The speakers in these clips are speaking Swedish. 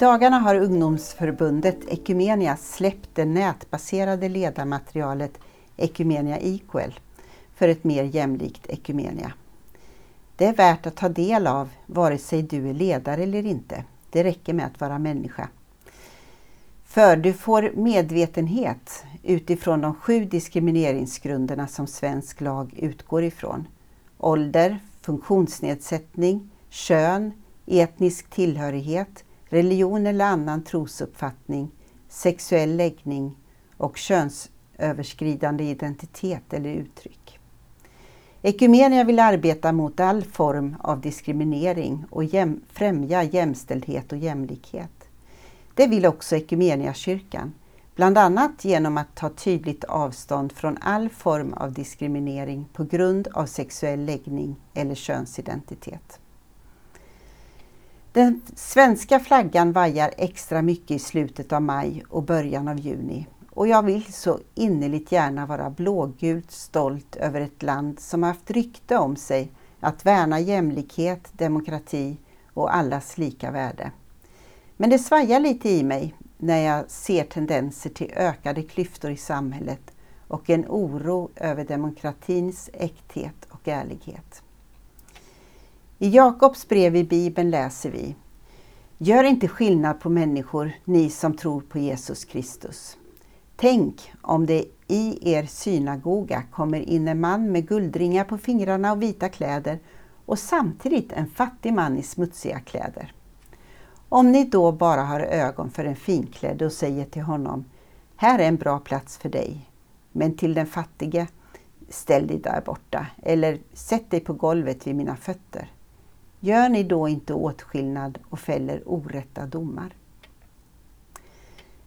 dagarna har ungdomsförbundet Ekumenia släppt det nätbaserade ledarmaterialet Ekumenia Equal för ett mer jämlikt Ekumenia. Det är värt att ta del av vare sig du är ledare eller inte. Det räcker med att vara människa. För du får medvetenhet utifrån de sju diskrimineringsgrunderna som svensk lag utgår ifrån. Ålder, funktionsnedsättning, kön, etnisk tillhörighet, religion eller annan trosuppfattning, sexuell läggning och könsöverskridande identitet eller uttryck. Ekumenia vill arbeta mot all form av diskriminering och jäm, främja jämställdhet och jämlikhet. Det vill också kyrkan, bland annat genom att ta tydligt avstånd från all form av diskriminering på grund av sexuell läggning eller könsidentitet. Den svenska flaggan vajar extra mycket i slutet av maj och början av juni och jag vill så innerligt gärna vara blågult stolt över ett land som haft rykte om sig att värna jämlikhet, demokrati och allas lika värde. Men det svajar lite i mig när jag ser tendenser till ökade klyftor i samhället och en oro över demokratins äkthet och ärlighet. I Jakobs brev i Bibeln läser vi Gör inte skillnad på människor, ni som tror på Jesus Kristus. Tänk om det i er synagoga kommer in en man med guldringar på fingrarna och vita kläder och samtidigt en fattig man i smutsiga kläder. Om ni då bara har ögon för en finklädd och säger till honom Här är en bra plats för dig, men till den fattige Ställ dig där borta eller sätt dig på golvet vid mina fötter. Gör ni då inte åtskillnad och fäller orätta domar?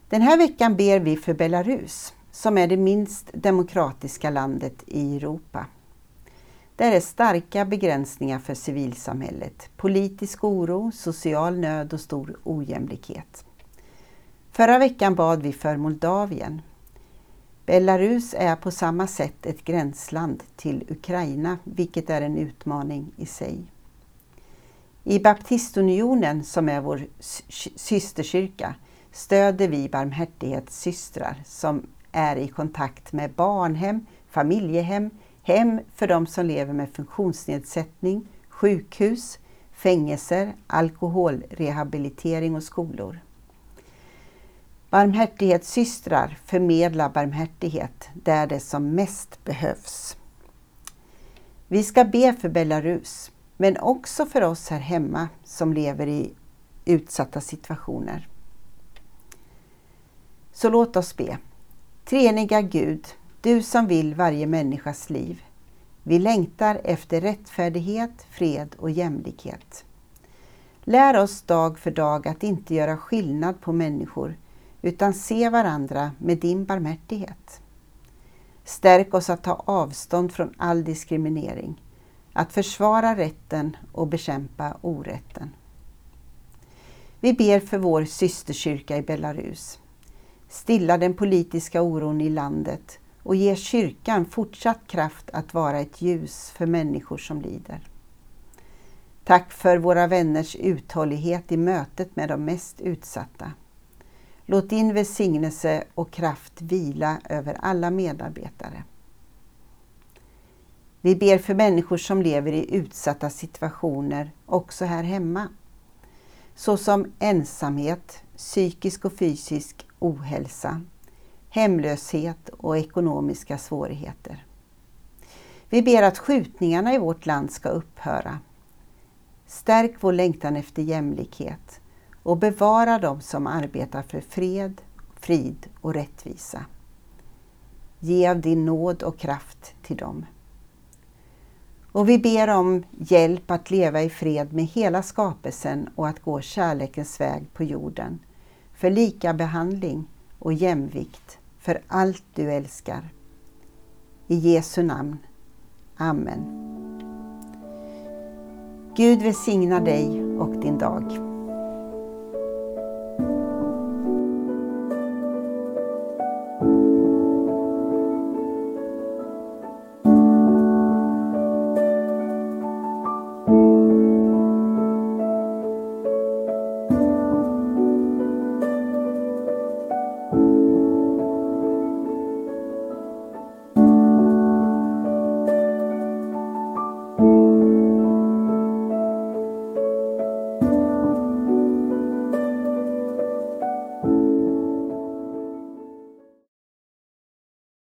Den här veckan ber vi för Belarus, som är det minst demokratiska landet i Europa. Där är starka begränsningar för civilsamhället, politisk oro, social nöd och stor ojämlikhet. Förra veckan bad vi för Moldavien. Belarus är på samma sätt ett gränsland till Ukraina, vilket är en utmaning i sig. I Baptistunionen, som är vår systerkyrka, stöder vi barmhärtighetssystrar som är i kontakt med barnhem, familjehem, hem för de som lever med funktionsnedsättning, sjukhus, fängelser, alkoholrehabilitering och skolor. Barmhärtighetssystrar förmedlar barmhärtighet där det som mest behövs. Vi ska be för Belarus, men också för oss här hemma som lever i utsatta situationer. Så låt oss be. Treeniga Gud, du som vill varje människas liv. Vi längtar efter rättfärdighet, fred och jämlikhet. Lär oss dag för dag att inte göra skillnad på människor utan se varandra med din barmhärtighet. Stärk oss att ta avstånd från all diskriminering, att försvara rätten och bekämpa orätten. Vi ber för vår systerkyrka i Belarus. Stilla den politiska oron i landet och ge kyrkan fortsatt kraft att vara ett ljus för människor som lider. Tack för våra vänners uthållighet i mötet med de mest utsatta. Låt din välsignelse och kraft vila över alla medarbetare. Vi ber för människor som lever i utsatta situationer också här hemma. Såsom ensamhet, psykisk och fysisk ohälsa, hemlöshet och ekonomiska svårigheter. Vi ber att skjutningarna i vårt land ska upphöra. Stärk vår längtan efter jämlikhet och bevara dem som arbetar för fred, frid och rättvisa. Ge av din nåd och kraft till dem. Och vi ber om hjälp att leva i fred med hela skapelsen och att gå kärlekens väg på jorden, för lika behandling och jämvikt för allt du älskar. I Jesu namn. Amen. Gud välsigna dig och din dag.